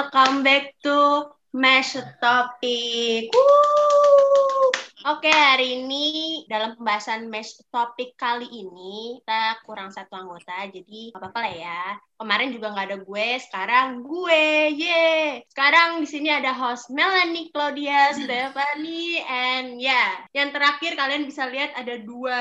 welcome back to Mesh Topic. Woo! Oke, hari ini dalam pembahasan Mesh Topic kali ini kita kurang satu anggota, jadi apa-apa lah ya. Kemarin juga nggak ada gue, sekarang gue, ye. Sekarang di sini ada host Melanie, Claudia, Stephanie, and ya, yeah. yang terakhir kalian bisa lihat ada dua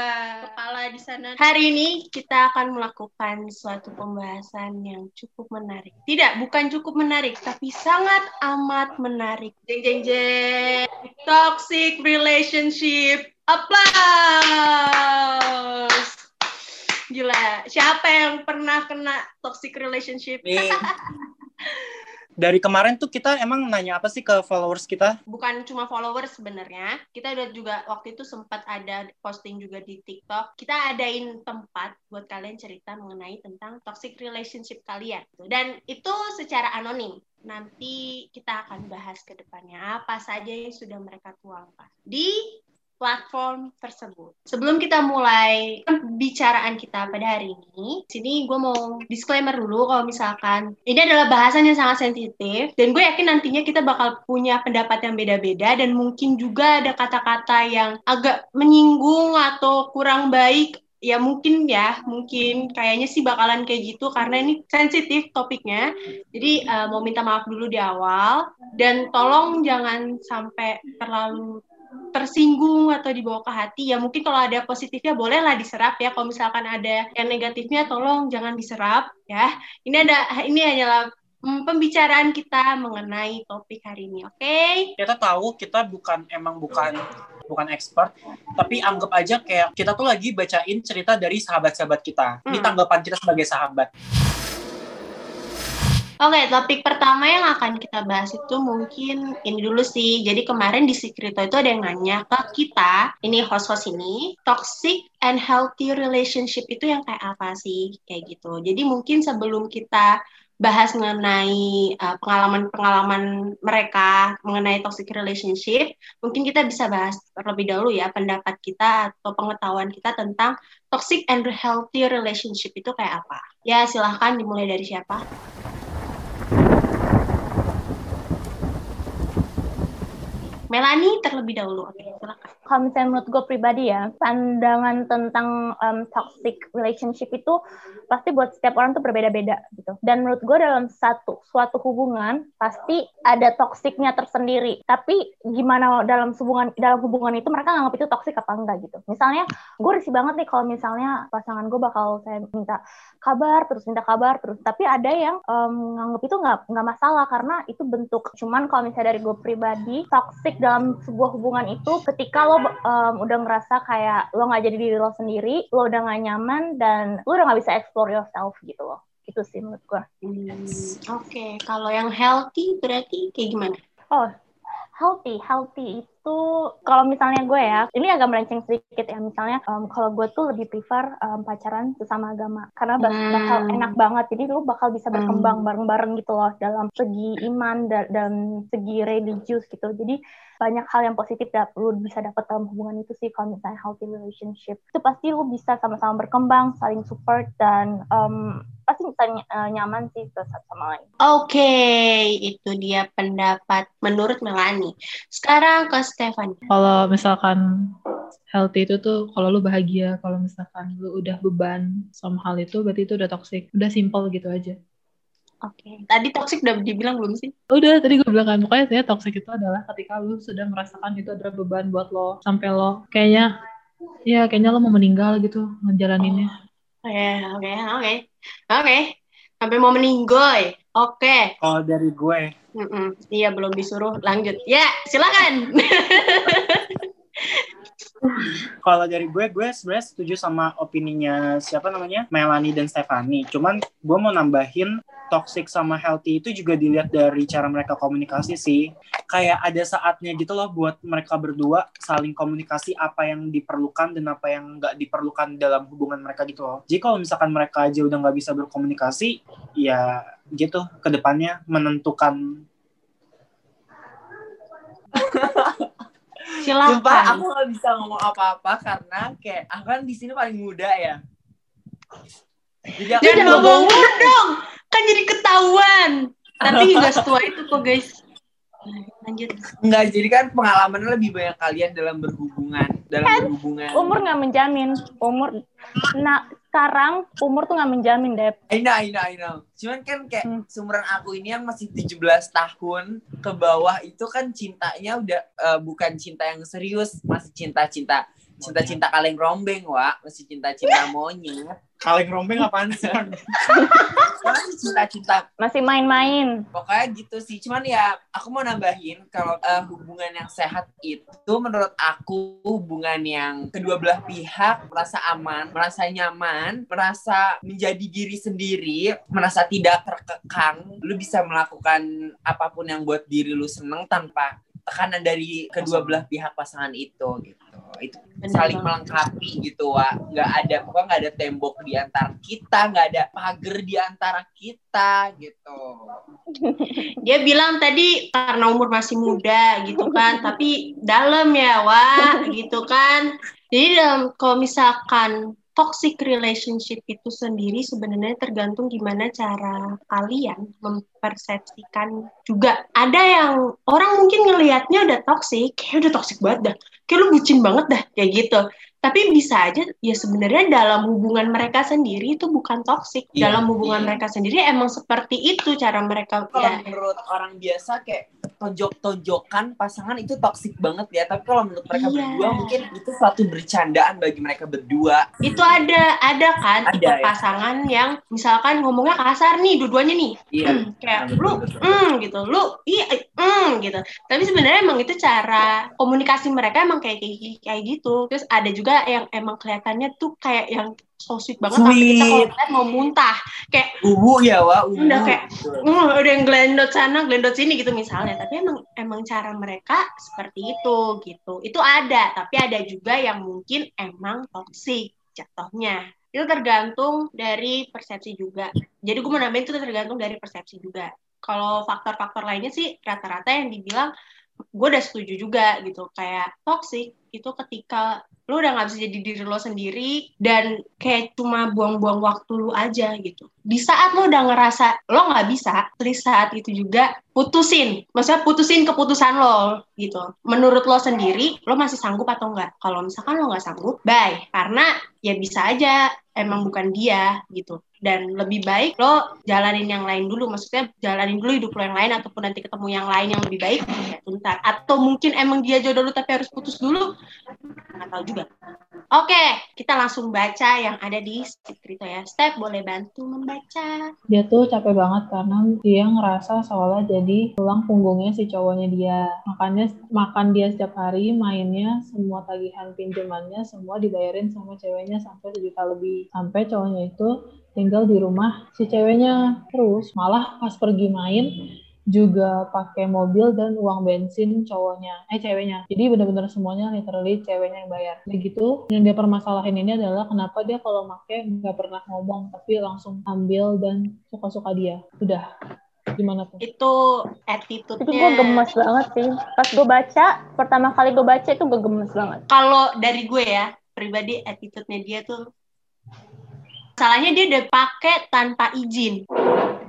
kepala di sana. Hari ini kita akan melakukan suatu pembahasan yang cukup menarik. Tidak, bukan cukup menarik, tapi sangat amat menarik. Jeng jeng jeng. Toxic relationship. Applause. Gila, siapa yang pernah kena toxic relationship? Dari kemarin tuh kita emang nanya apa sih ke followers kita? Bukan cuma followers sebenarnya. Kita udah juga waktu itu sempat ada posting juga di TikTok. Kita adain tempat buat kalian cerita mengenai tentang toxic relationship kalian. Dan itu secara anonim. Nanti kita akan bahas ke depannya apa saja yang sudah mereka tuangkan. Di platform tersebut. Sebelum kita mulai pembicaraan kita pada hari ini, sini gue mau disclaimer dulu kalau misalkan ini adalah bahasan yang sangat sensitif dan gue yakin nantinya kita bakal punya pendapat yang beda-beda dan mungkin juga ada kata-kata yang agak menyinggung atau kurang baik ya mungkin ya mungkin kayaknya sih bakalan kayak gitu karena ini sensitif topiknya jadi uh, mau minta maaf dulu di awal dan tolong jangan sampai terlalu tersinggung atau dibawa ke hati ya mungkin kalau ada positifnya bolehlah diserap ya kalau misalkan ada yang negatifnya tolong jangan diserap ya ini ada ini hanyalah mm, pembicaraan kita mengenai topik hari ini oke okay? kita tahu kita bukan emang bukan bukan expert tapi anggap aja kayak kita tuh lagi bacain cerita dari sahabat-sahabat kita hmm. ini tanggapan kita sebagai sahabat Oke, topik pertama yang akan kita bahas itu mungkin ini dulu sih. Jadi kemarin di Secreto itu ada yang nanya ke kita, ini host-host ini, toxic and healthy relationship itu yang kayak apa sih? Kayak gitu. Jadi mungkin sebelum kita bahas mengenai uh, pengalaman-pengalaman mereka mengenai toxic relationship, mungkin kita bisa bahas terlebih dahulu ya pendapat kita atau pengetahuan kita tentang toxic and healthy relationship itu kayak apa. Ya, silahkan dimulai dari siapa? Melani terlebih dahulu. Oke. Kalau misalnya menurut gue pribadi ya, pandangan tentang um, toxic relationship itu pasti buat setiap orang tuh berbeda-beda gitu. Dan menurut gue dalam satu suatu hubungan pasti ada toksiknya tersendiri. Tapi gimana dalam hubungan dalam hubungan itu mereka nganggap itu toksik apa enggak gitu. Misalnya gue risih banget nih kalau misalnya pasangan gue bakal saya minta kabar terus minta kabar terus. Tapi ada yang um, nganggap itu nggak nggak masalah karena itu bentuk. Cuman kalau misalnya dari gue pribadi toxic dalam sebuah hubungan itu ketika lo um, udah ngerasa kayak lo nggak jadi diri lo sendiri, lo udah nggak nyaman dan lo udah nggak bisa explore yourself gitu loh. Itu sih menurut gue. Hmm, Oke, okay. kalau yang healthy berarti kayak gimana? Oh, healthy, healthy itu kalau misalnya gue ya, ini agak melenceng sedikit ya. Misalnya um, kalau gue tuh lebih prefer um, pacaran sesama agama karena bakal, hmm. bakal enak banget. Jadi lu bakal bisa berkembang hmm. bareng-bareng gitu loh dalam segi iman dan, dan segi religius gitu. Jadi banyak hal yang positif dat lu bisa dapat dalam hubungan itu sih kalau misalnya healthy relationship itu pasti lu bisa sama-sama berkembang saling support dan um, pasti bisa uh, nyaman sih satu sama lain. Oke, okay, itu dia pendapat menurut Melani. Sekarang ke Stefan. Kalau misalkan healthy itu tuh kalau lu bahagia, kalau misalkan lu udah beban sama hal itu berarti itu udah toxic. Udah simple gitu aja. Oke, okay. tadi toxic udah dibilang belum sih? Udah, tadi gue bilang kan, pokoknya saya toxic itu adalah ketika lu sudah merasakan itu adalah beban buat lo, sampai lo kayaknya, ya kayaknya lo mau meninggal gitu ngejalaninnya. Oke, oke, oke, oke, sampai mau meninggal, oke. Okay. Oh dari gue. Mm -mm. Iya belum disuruh, lanjut. Ya, silakan. Kalau dari gue, gue sebenarnya setuju sama opininya siapa namanya Melanie dan Stefani. Cuman gue mau nambahin toxic sama healthy itu juga dilihat dari cara mereka komunikasi sih. Kayak ada saatnya gitu loh buat mereka berdua saling komunikasi apa yang diperlukan dan apa yang nggak diperlukan dalam hubungan mereka gitu loh. Jadi kalau misalkan mereka aja udah nggak bisa berkomunikasi, ya gitu ke depannya menentukan Silakan. Sumpah aku gak bisa ngomong apa-apa karena kayak aku kan di sini paling muda ya. Jadi aku Jangan ngomong dong. Kan jadi ketahuan. Tapi nggak setua itu kok guys. Lanjut. Enggak, jadi kan pengalamannya lebih banyak kalian dalam berhubungan, dalam berhubungan. Umur nggak menjamin. Umur, nah sekarang umur tuh nggak menjamin, Dep. I know, I know, I know. Cuman kan kayak Hmm. seumuran aku ini yang masih 17 tahun ke bawah itu kan cintanya udah eh, bukan cinta yang serius, masih cinta-cinta cinta-cinta kaleng rombeng, Wak. Masih cinta-cinta monyet. Kaleng rombeng apaan sih? Masih cinta-cinta Masih main-main. pokoknya gitu sih cuman ya aku mau nambahin kalau eh, hubungan yang sehat itu menurut aku hubungan yang kedua belah pihak merasa aman merasa nyaman merasa menjadi diri sendiri merasa tidak terkekang lu bisa melakukan apa pun yang buat diri lu seneng tanpa tekanan dari kedua belah pihak pasangan itu gitu. Itu Bener saling melengkapi gitu wa nggak ada pokoknya nggak ada tembok di antara kita nggak ada pagar di antara kita gitu. Dia bilang tadi karena umur masih muda gitu kan, tapi dalam ya, Wak, gitu kan. Jadi dalam kalau misalkan toxic relationship itu sendiri sebenarnya tergantung gimana cara kalian mempersepsikan juga. Ada yang orang mungkin ngelihatnya udah toxic, kayak udah toxic banget dah. Kayak lu bucin banget dah, kayak gitu. Tapi bisa aja ya sebenarnya dalam hubungan mereka sendiri itu bukan toxic. Iya, dalam hubungan iya. mereka sendiri emang seperti itu cara mereka kalau ya, menurut orang biasa kayak tonjok-tonjokan pasangan itu toksik banget ya tapi kalau menurut mereka Iya. berdua mungkin itu suatu bercandaan bagi mereka berdua itu ada ada kan Ada, tipe ya? pasangan yang misalkan ngomongnya kasar nih dua-duanya nih iya kayak betul, lu betul. mm, gitu lu iya mm, gitu tapi sebenarnya emang itu cara komunikasi mereka emang kayak kayak, kayak gitu terus ada juga yang emang kelihatannya tuh kayak yang so sweet banget sampai kita kalau Sweet. lihat mau muntah. Kayak ubu ya wa? Ubu Udah kayak- uh, ada yang glendot sana glendot sini gitu misalnya. Tapi emang emang cara mereka seperti itu gitu. Itu ada tapi ada juga yang mungkin emang toksik jatuhnya. Itu tergantung dari persepsi juga. Jadi gue mau nambahin itu tergantung dari persepsi juga. Kalau faktor-faktor lainnya sih rata-rata yang dibilang gue udah setuju juga gitu. Kayak toxic itu ketika lu udah nggak bisa jadi diri lo sendiri dan kayak cuma buang-buang waktu lu aja gitu. Di saat lo udah ngerasa lo nggak bisa di saat itu juga putusin. Maksudnya putusin keputusan lo gitu. Menurut lo sendiri lo masih sanggup atau enggak kalau misalkan lo nggak sanggup bye. Karena ya bisa aja. Emang bukan dia gitu dan lebih baik lo jalanin yang lain dulu. Maksudnya jalanin dulu hidup lo yang lain ataupun nanti ketemu yang lain yang lebih baik ya atau mungkin emang dia jodoh lo tapi harus putus dulu nggak tahu juga. Oke kita langsung baca yang ada di skripto ya. Step boleh bantu membaca. Dia tuh capek banget karena dia ngerasa seolah jadi tulang punggungnya si cowoknya dia. Makanya makan dia setiap hari, mainnya, semua tagihan pinjamannya, semua dibayarin sama ceweknya sampai sejuta lebih. Sampai cowoknya itu tinggal di rumah si ceweknya terus. Malah pas pergi main juga pakai mobil dan uang bensin cowoknya, eh ceweknya. Jadi benar-benar semuanya literally ceweknya yang bayar. Kayak gitu, yang dia permasalahin ini adalah kenapa dia kalau make nggak pernah ngomong, tapi langsung ambil dan suka-suka dia. Udah, gimana tuh? itu Itu attitude-nya gue gemes banget sih. Pas gue baca, pertama kali gue baca itu gue gemes banget. kalau dari gue ya pribadi attitude-nya dia tuh salahnya dia udah pakai tanpa izin.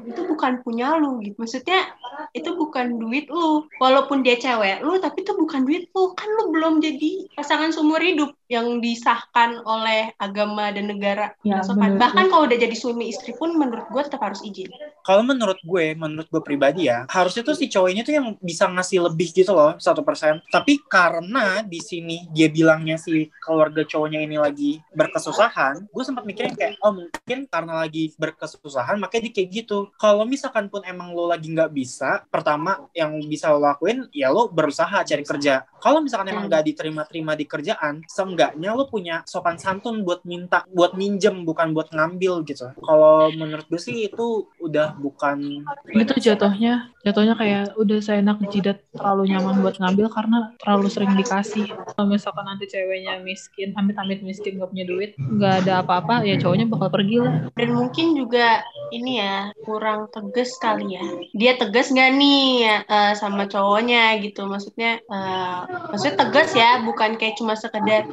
Itu bukan punya lu gitu. Maksudnya itu bukan duit lu. Walaupun dia cewek lu tapi itu bukan duit lu. Kan lu belum jadi pasangan seumur hidup yang disahkan oleh agama dan negara Ya, sopan. bener bahkan kalau udah jadi suami istri pun menurut gue tetap harus izin Kalau menurut gue, menurut gue pribadi ya, harusnya tuh si cowok ini tuh yang bisa ngasih lebih gitu loh, satu persen. Tapi karena di sini dia bilangnya si keluarga cowoknya ini lagi berkesusahan, gue sempat mikirnya kayak, oh mungkin karena lagi berkesusahan, makanya dia kayak gitu. Kalau misalkan pun emang lo lagi nggak bisa, pertama yang bisa lo lakuin, ya lo berusaha cari kerja. Kalau misalkan emang Hmm. nggak diterima-terima di kerjaan, seenggaknya lo punya sopan santun buat minta, buat minjem, bukan buat ngambil gitu. Kalau menurut gue sih itu udah bukan Itu jatuhnya, jatuhnya kayak udah saya enak jidat terlalu nyaman buat ngambil karena terlalu sering dikasih. Kalau misalkan nanti ceweknya miskin, amit-amit miskin gak punya duit, nggak ada apa-apa, ya cowoknya bakal pergi lah. dan mungkin juga ini ya kurang tegas kali ya dia tegas nggak nih ya, eh, sama cowoknya gitu maksudnya eh, maksudnya tegas ya bukan kayak cuma sekedar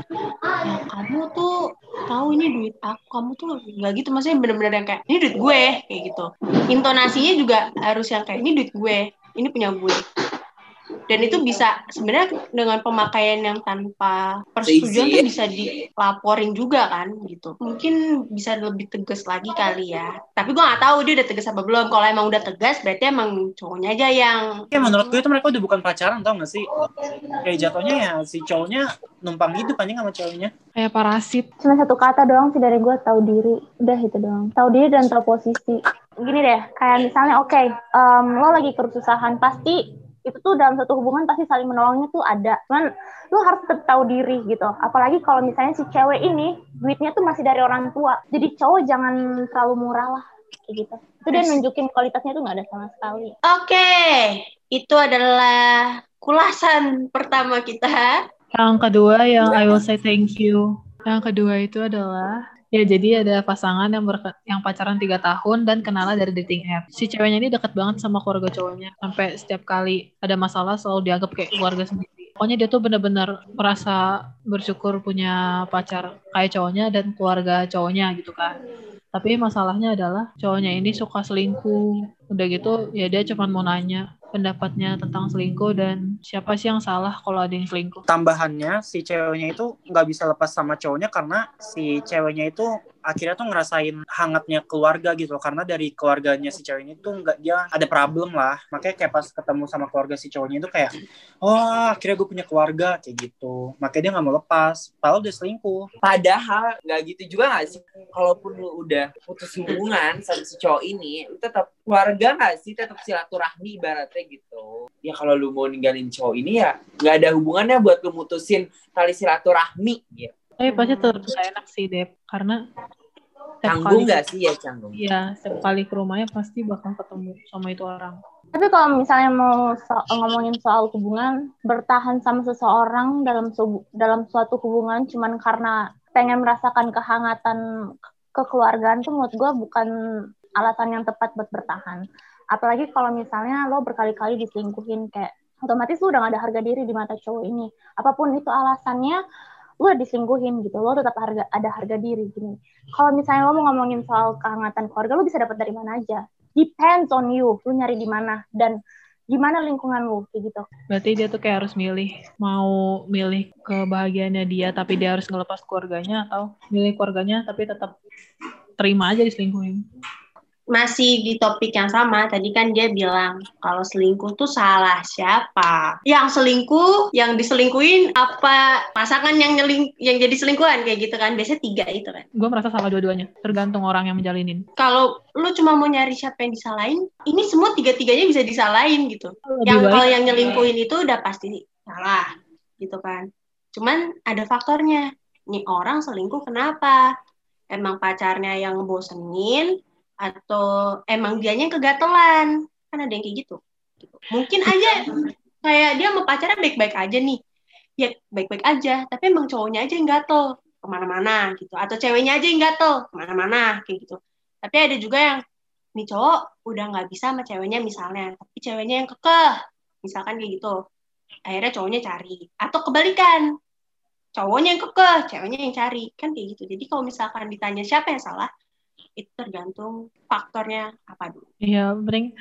ya kamu tuh tahu ini duit aku kamu tuh nggak gitu. Maksudnya bener-bener yang kayak ini duit gue kayak gitu. Intonasinya juga harus yang kayak ini duit gue ini punya gue dan itu bisa sebenarnya dengan pemakaian yang tanpa persetujuan tuh bisa dilaporin juga kan gitu. Mungkin bisa lebih tegas lagi kali ya. Tapi gue nggak tahu dia udah tegas apa belum. Kalau emang udah tegas berarti emang cowoknya aja yang ya menurut gue itu mereka udah bukan pacaran tau gak sih? Kayak jatuhnya ya si cowoknya numpang hidup aja sama ceweknya. Kayak parasit. Cuma satu kata doang sih dari gue tahu diri. Udah itu doang. Tahu diri dan tahu posisi. Gini deh, kayak misalnya oke, em, lo lagi kesusahan pasti itu tuh dalam satu hubungan pasti saling menolongnya tuh ada. Cuman lo harus tetap tahu diri gitu. Apalagi kalau misalnya si cewek ini duitnya tuh masih dari orang tua. Jadi cowok jangan terlalu murah lah kayak gitu. Itu dia nunjukin kualitasnya tuh nggak ada sama sekali. oke itu adalah kulasan pertama kita Yang kedua yang I will say thank you. Yang kedua itu adalah ya jadi ada pasangan yang berke- yang pacaran tiga tahun dan kenalan dari dating app. Si ceweknya ini deket banget sama keluarga cowoknya. Sampai setiap kali ada masalah selalu dianggap kayak keluarga sendiri. Pokoknya dia tuh bener-bener merasa bersyukur punya pacar kayak cowoknya dan keluarga cowoknya gitu kan. Tapi masalahnya adalah cowoknya ini suka selingkuh. Udah gitu ya dia cuma mau nanya pendapatnya tentang selingkuh dan siapa sih yang salah kalau ada yang selingkuh. tambahannya si ceweknya itu nggak bisa lepas sama cowoknya karena si ceweknya itu akhirnya tuh ngerasain hangatnya keluarga gitu loh karena dari keluarganya si ceweknya itu nggak dia ada problem lah makanya kayak pas ketemu sama keluarga si cowoknya itu kayak oh akhirnya gue punya keluarga kayak gitu makanya dia nggak mau lepas padahal dia selingkuh Padahal nggak gitu juga nggak sih? Kalaupun lu udah putus hubungan sama si cowok ini, lu tetap keluarga nggak sih? Tetap silaturahmi ibaratnya gitu. Ya kalau lu mau ninggalin cowok ini ya nggak ada hubungannya buat lu mutusin tali silaturahmi. Ya. Tapi pasti tetap gak enak sih, Dep. Karena setiap Canggung kali- nggak sih ya canggung? Iya, setiap kali ke rumahnya pasti bakal ketemu sama itu orang. Tapi kalau misalnya mau so- ngomongin soal hubungan, bertahan sama seseorang dalam dalam suatu hubungan cuman karena pengen merasakan kehangatan ke- kekeluargaan tuh menurut gue bukan alasan yang tepat buat bertahan. Apalagi kalau misalnya lo berkali-kali diselingkuhin kayak otomatis lo udah gak ada harga diri di mata cowok ini. Apa pun itu alasannya, lo diselingkuhin gitu, lo tetap harga ada harga diri gini. Kalau misalnya lo mau ngomongin soal kehangatan keluarga, lo bisa dapat dari mana aja depends on you, lu nyari di mana dan gimana lingkungan lu kayak gitu. Berarti dia tuh kayak harus milih. Mau milih kebahagiaannya dia tapi dia harus ngelepas keluarganya atau milih keluarganya tapi tetap terima aja diselingkuhin. Masih di topik yang sama tadi kan dia bilang kalau selingkuh tuh salah siapa? Yang selingkuh yang diselingkuhin apa pasangan yang nyeling yang jadi selingkuhan kayak gitu kan. Biasanya tiga itu kan. Gue merasa salah dua-duanya. Tergantung orang yang menjalinin. kalau lu cuma mau nyari siapa yang disalahin ini semua tiga-tiganya bisa disalahin gitu. Lebih yang kalau yang nyelingkuhin itu udah pasti salah gitu kan. Cuman ada faktornya. Nih orang selingkuh kenapa? Emang pacarnya yang bosenin atau emang dianya yang kegatelan. Kan ada yang kayak gitu. Mungkin aja kayak dia sama pacarnya baik-baik aja nih. Ya baik-baik aja. Tapi emang cowoknya aja yang gatel. Ke mana-mana gitu. Atau ceweknya aja yang gatel. Ke mana-mana kayak gitu. Tapi ada juga yang nih cowok udah nggak bisa sama ceweknya misalnya. Tapi ceweknya yang kekeh. Misalkan kayak gitu. Akhirnya cowoknya cari. Atau kebalikan. Cowoknya yang kekeh ceweknya yang cari. Kan kayak gitu. Jadi kalau misalkan ditanya siapa yang salah itu tergantung faktornya apa dulu Iya, mending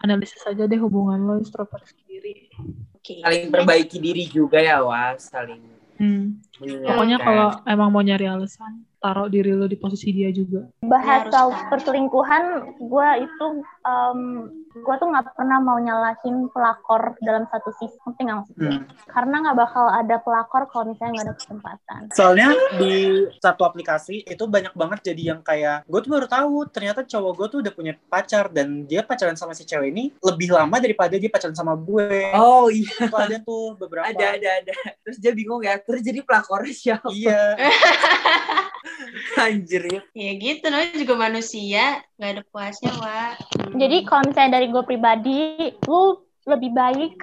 analisis aja deh hubungan lo introspeksi diri. oke Saling perbaiki diri juga ya, Was. Saling Hmm. Pokoknya kalau emang mau nyari alasan, taruh diri lo di posisi dia juga. Bahas harus soal perselingkuhan, gue itu gue tuh nggak pernah mau nyalahin pelakor dalam satu sisi, ngerti nggak maksudnya? Hmm. Karena nggak bakal ada pelakor kalau misalnya nggak ada kesempatan. Soalnya di satu aplikasi itu banyak banget jadi yang kayak gue tuh baru tahu ternyata cowok gue tuh udah punya pacar dan dia pacaran sama si cewek ini lebih lama daripada dia pacaran sama gue. Oh iya, Itu ada tuh beberapa. ada, ada, ada. Terus dia bingung ya, terus jadi pelakornya siapa? Iya. Anjir ya. ya gitu namanya juga manusia nggak ada puasnya wa Hmm. Jadi kalau misalnya dari gue pribadi, lu lebih baik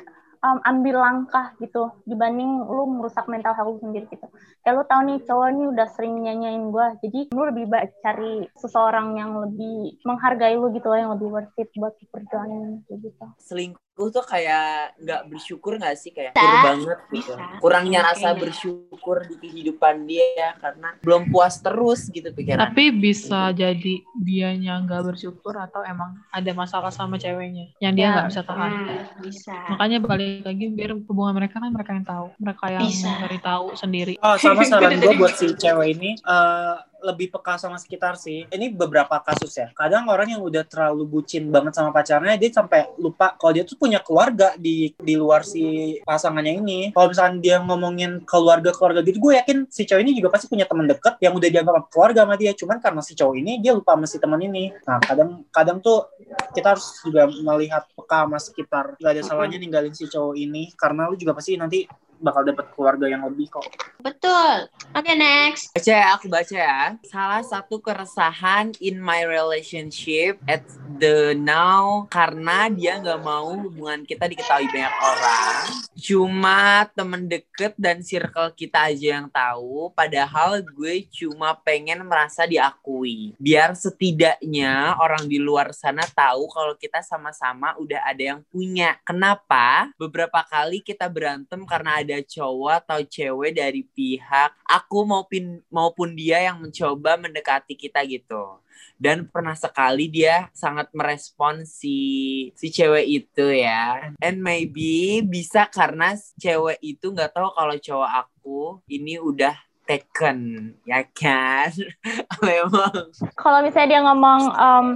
um, ambil langkah gitu dibanding lu merusak mental health sendiri gitu. Kayak lu tahu nih cowok ini udah sering nyanyain gue, jadi lu lebih baik cari seseorang yang lebih menghargai lu gitu loh, yang lebih worth it buat kayak gitu. Selingkuh aku tuh kayak nggak bersyukur nggak sih kayak Bisa, kurang banget gitu. bisa. Kurangnya rasa bersyukur di kehidupan dia karena belum puas terus gitu pikiran. Tapi bisa jadi dianya nggak bersyukur atau emang ada masalah sama ceweknya yang dia Ya. nggak bisa tahan. Hmm, bisa. Makanya balik lagi biar hubungan mereka kan mereka yang tahu, mereka yang Bisa. mencari tahu sendiri. Oh, sama saran gue buat si cewek ini eh, lebih peka sama sekitar sih. Ini beberapa kasus ya. Kadang orang yang udah terlalu bucin banget sama pacarnya, dia sampai lupa kalau dia tuh punya keluarga di di luar si pasangannya ini. Kalau misalnya dia ngomongin keluarga-keluarga gitu, gue yakin si cowok ini juga pasti punya teman deket yang udah dianggap keluarga sama dia. Cuman karena si cowok ini dia lupa sama si teman ini. Nah, kadang kadang tuh kita harus juga melihat peka sama sekitar. Gak ada salahnya ninggalin si cowok ini karena lu juga pasti nanti bakal dapet keluarga yang lebih kok. Betul. Oke, next. Baca ya, aku baca ya. Salah satu keresahan in my relationship at the now karena dia nggak mau hubungan kita diketahui banyak orang. Cuma temen deket dan circle kita aja yang tahu. Padahal gue cuma pengen merasa diakui. Biar setidaknya orang di luar sana tahu kalau kita sama-sama udah ada yang punya. Kenapa? Beberapa kali kita berantem karena ada cowok atau cewek dari pihak aku maupun maupun dia yang mencoba mendekati kita gitu. Dan pernah sekali dia sangat merespon si si cewek itu ya. And maybe bisa karena cewek itu nggak tahu kalau cowok aku ini udah taken, ya kan? Memang. Kalau misalnya dia ngomong em,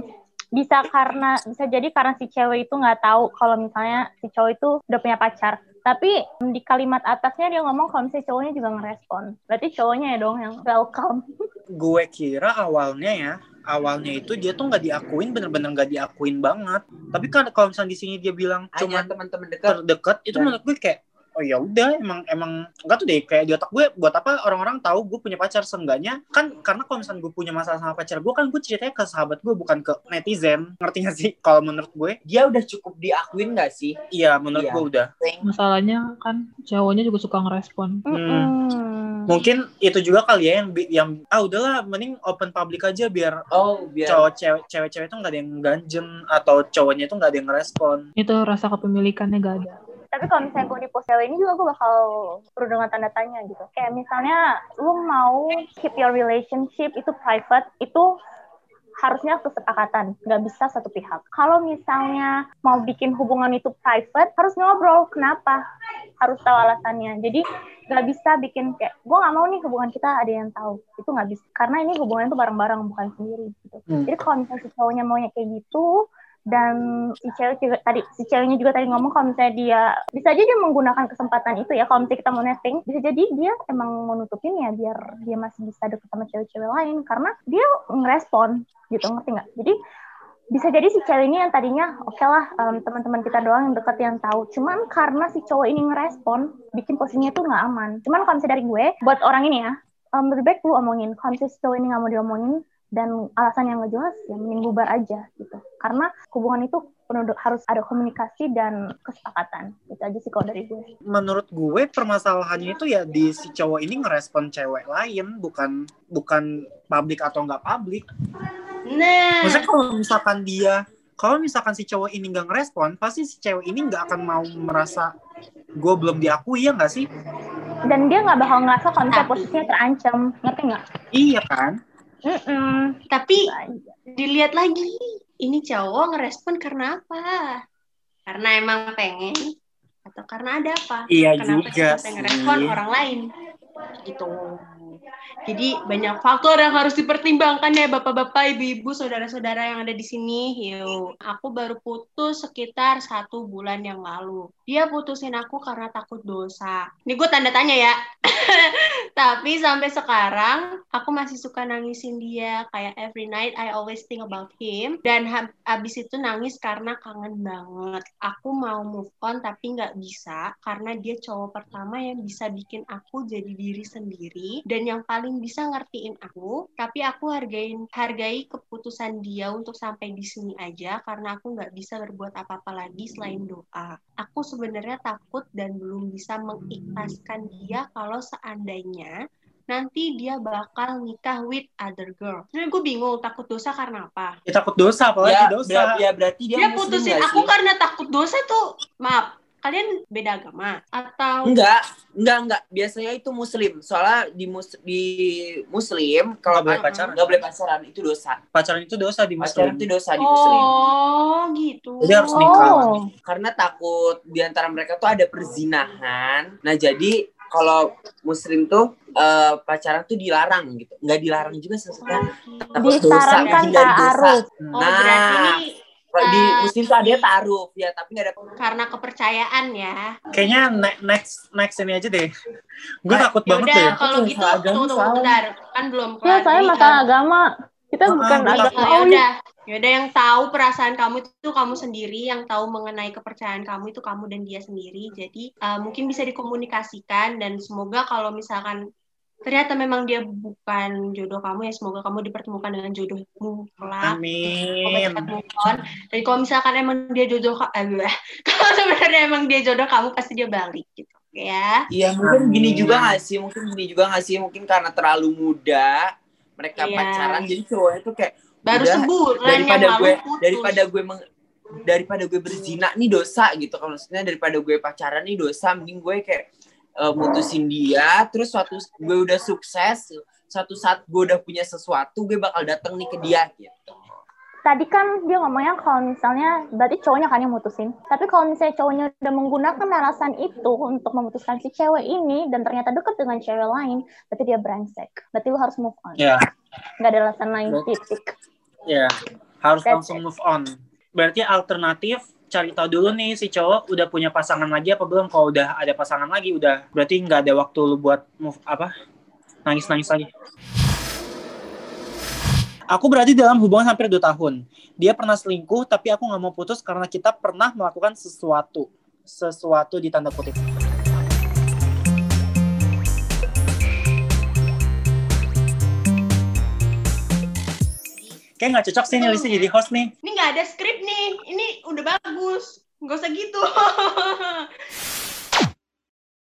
bisa karena bisa jadi karena si cewek itu nggak tahu kalau misalnya si cowok itu udah punya pacar. Tapi em, di kalimat atasnya dia ngomong kalau misalnya cowoknya juga ngerespon. Berarti cowoknya ya dong yang welcome. gue kira awalnya ya awalnya itu dia tuh nggak diakuin bener-bener nggak diakuin banget tapi kan kalau misalnya di sini dia bilang cuma teman-teman dekat. terdekat itu Dan- menurut gue kayak oh ya udah emang emang enggak tuh deh kayak di otak gue buat apa orang-orang tahu gue punya pacar seenggaknya kan karena kalau misalnya gue punya masalah sama pacar gue kan gue ceritanya ke sahabat gue bukan ke netizen ngerti gak sih kalau menurut gue Dia udah cukup diakuin gak sih? iya menurut Iya. gue udah Masalahnya kan cowoknya juga suka ngerespon. Mm-mm. mungkin itu juga kali ya yang yang ah udahlah mending open public aja biar Oh, biar cowok cewek cewek-cewek itu nggak ada yang ganjen atau cowoknya itu nggak ada yang ngerespon Itu rasa kepemilikannya gak ada. Tapi kalau misalnya gue di post cewek ini juga gue bakal perlu dengan tanda tanya gitu. Kayak misalnya lu mau keep your relationship itu private, itu harusnya kesepakatan, nggak bisa satu pihak. Kalau misalnya mau bikin hubungan itu private, harus ngobrol kenapa, harus tahu alasannya. Jadi nggak bisa bikin kayak gue nggak mau nih hubungan kita ada yang tahu, itu nggak bisa. Karena ini hubungan itu bareng-bareng bukan sendiri. Gitu. Hmm. Jadi kalau misalnya si cowoknya maunya kayak gitu, dan si cewek juga tadi si ceweknya juga tadi ngomong kalau misalnya dia bisa aja dia menggunakan kesempatan itu ya. Kalau misalnya kita mau netting bisa jadi dia emang menutupin ya biar dia masih bisa deket sama cewek-cewek lain. Karena dia ngerespon gitu ngerti nggak? Jadi bisa jadi si cewek ini yang tadinya oke lah em, teman-teman kita doang yang deket yang tahu. Cuman karena si cowok ini ngerespon bikin posisinya tuh nggak aman. Cuman kalau misalnya dari gue buat orang ini ya em, lebih baik lu omongin. Kalau misalnya si cowok ini nggak mau diomongin dan alasan yang nggak jelas ya mending bubar aja gitu. Karena hubungan itu penuh harus ada komunikasi dan kesepakatan. Itu aja sih kalau dari gue. Menurut gue permasalahannya itu ya di si cowok ini ngerespon cewek lain bukan bukan publik atau nggak publik. Nah, maksudnya kalau misalkan dia kalau misalkan si cowok ini nggak ngerespon pasti si cewek ini nggak akan mau merasa gue belum diakui ya nggak sih? Dan dia nggak bakal ngerasa kalau misalnya posisinya terancam ngerti nggak? Iya kan Mm-mm. tapi Itu aja. dilihat lagi, ini cowok ngerespon karena apa? Karena emang pengen atau karena ada apa? iya Kenapa juga dia sampai ngerespon orang lain? Gitu. Jadi banyak faktor yang harus dipertimbangkan ya bapak-bapak, ibu-ibu, saudara-saudara yang ada di sini. Yuk, aku baru putus sekitar satu bulan yang lalu. Dia putusin aku karena takut dosa. Ini gue tanda tanya ya. Tapi sampai sekarang aku masih suka nangisin dia. Kayak every night I always think about him. Dan hab- abis itu nangis karena kangen banget. Aku mau move on tapi nggak bisa karena dia cowok pertama yang bisa bikin aku jadi diri sendiri dan yang paling bisa ngertiin aku. Tapi aku hargain hargai keputusan dia untuk sampai di sini aja karena aku nggak bisa berbuat apa-apa lagi selain doa. Aku sebenarnya takut dan belum bisa mengikhlaskan dia kalau seandainya nanti dia bakal nikah with other girl. Sebenarnya gue bingung takut dosa karena apa? Ya, takut dosa, apalagi ya, dosa. ber- ya berarti dia, Dia, putusin aku sih? karena takut dosa tuh. Maaf, kalian beda agama atau Enggak, enggak, enggak. Biasanya itu muslim. Soalnya di mus di muslim kalau Nggak boleh pa- pacaran. nggak boleh pacaran itu dosa. Pacaran itu dosa di Pacaran muslim. itu dosa di muslim. Oh, gitu. Jadi harus nikah. Oh, Karena takut di antara mereka tuh ada perzinahan. Nah, jadi kalau muslim tuh eh, pacaran tuh dilarang gitu. Enggak dilarang juga sesuatu. Takut dosa, menghindari dosa. ta'aruf. Oh, Nah, berarti di eh, muslim tuh ada ta'aruf ya, tapi nggak ada karena kepercayaan ya. Kayaknya ne- next next ini aja deh. Gue Ah, takut Ya banget deh. kalau Itu gitu tunggu tunggu bentar. Kan belum Ya, saya masalah agama. Kita Ah, bukan agama. takut. ya udah ya udah yang tahu perasaan kamu itu kamu sendiri yang tahu mengenai kepercayaan kamu itu kamu dan dia sendiri jadi uh, mungkin bisa dikomunikasikan dan semoga kalau misalkan ternyata memang dia bukan jodoh kamu ya semoga kamu dipertemukan dengan jodohmu kelak Semoga Amin. on. Dan kalau misalkan emang dia jodoh eh, kalau sebenarnya emang dia jodoh kamu pasti dia balik gitu ya. Iya mungkin Amin. gini juga gak sih mungkin gini juga gak sih mungkin karena terlalu muda mereka Iya. pacaran jadi cowoknya tuh kayak Baru Udah, sebulan daripada gue putus. daripada gue meng- daripada gue berzina nih dosa gitu kalau maksudnya daripada gue pacaran nih dosa mending gue kayak eh, mutusin dia terus suatu gue udah sukses suatu saat gue udah punya sesuatu gue bakal datang nih ke dia gitu Tadi kan dia ngomongnya kalau misalnya berarti cowoknya kan yang mutusin. Tapi kalau misalnya cowoknya udah menggunakan alasan itu untuk memutuskan si cewek ini dan ternyata deket dengan cewek lain, berarti dia brengsek. Berarti lu harus move on. Ya, Nggak ada alasan lain titik. ya. Harus That's langsung move on. Berarti alternatif cari tahu dulu nih si cowok udah punya pasangan lagi apa belum kalau udah ada pasangan lagi udah berarti nggak ada waktu lu buat move apa nangis nangis lagi Aku berada dalam hubungan hampir 2 tahun. Dia pernah selingkuh, tapi aku nggak mau putus karena kita pernah melakukan sesuatu. Sesuatu di tanda kutip. Kayak nggak cocok sih nih jadi host nih. Ini nggak ada skrip nih. Ini udah bagus. Nggak usah gitu.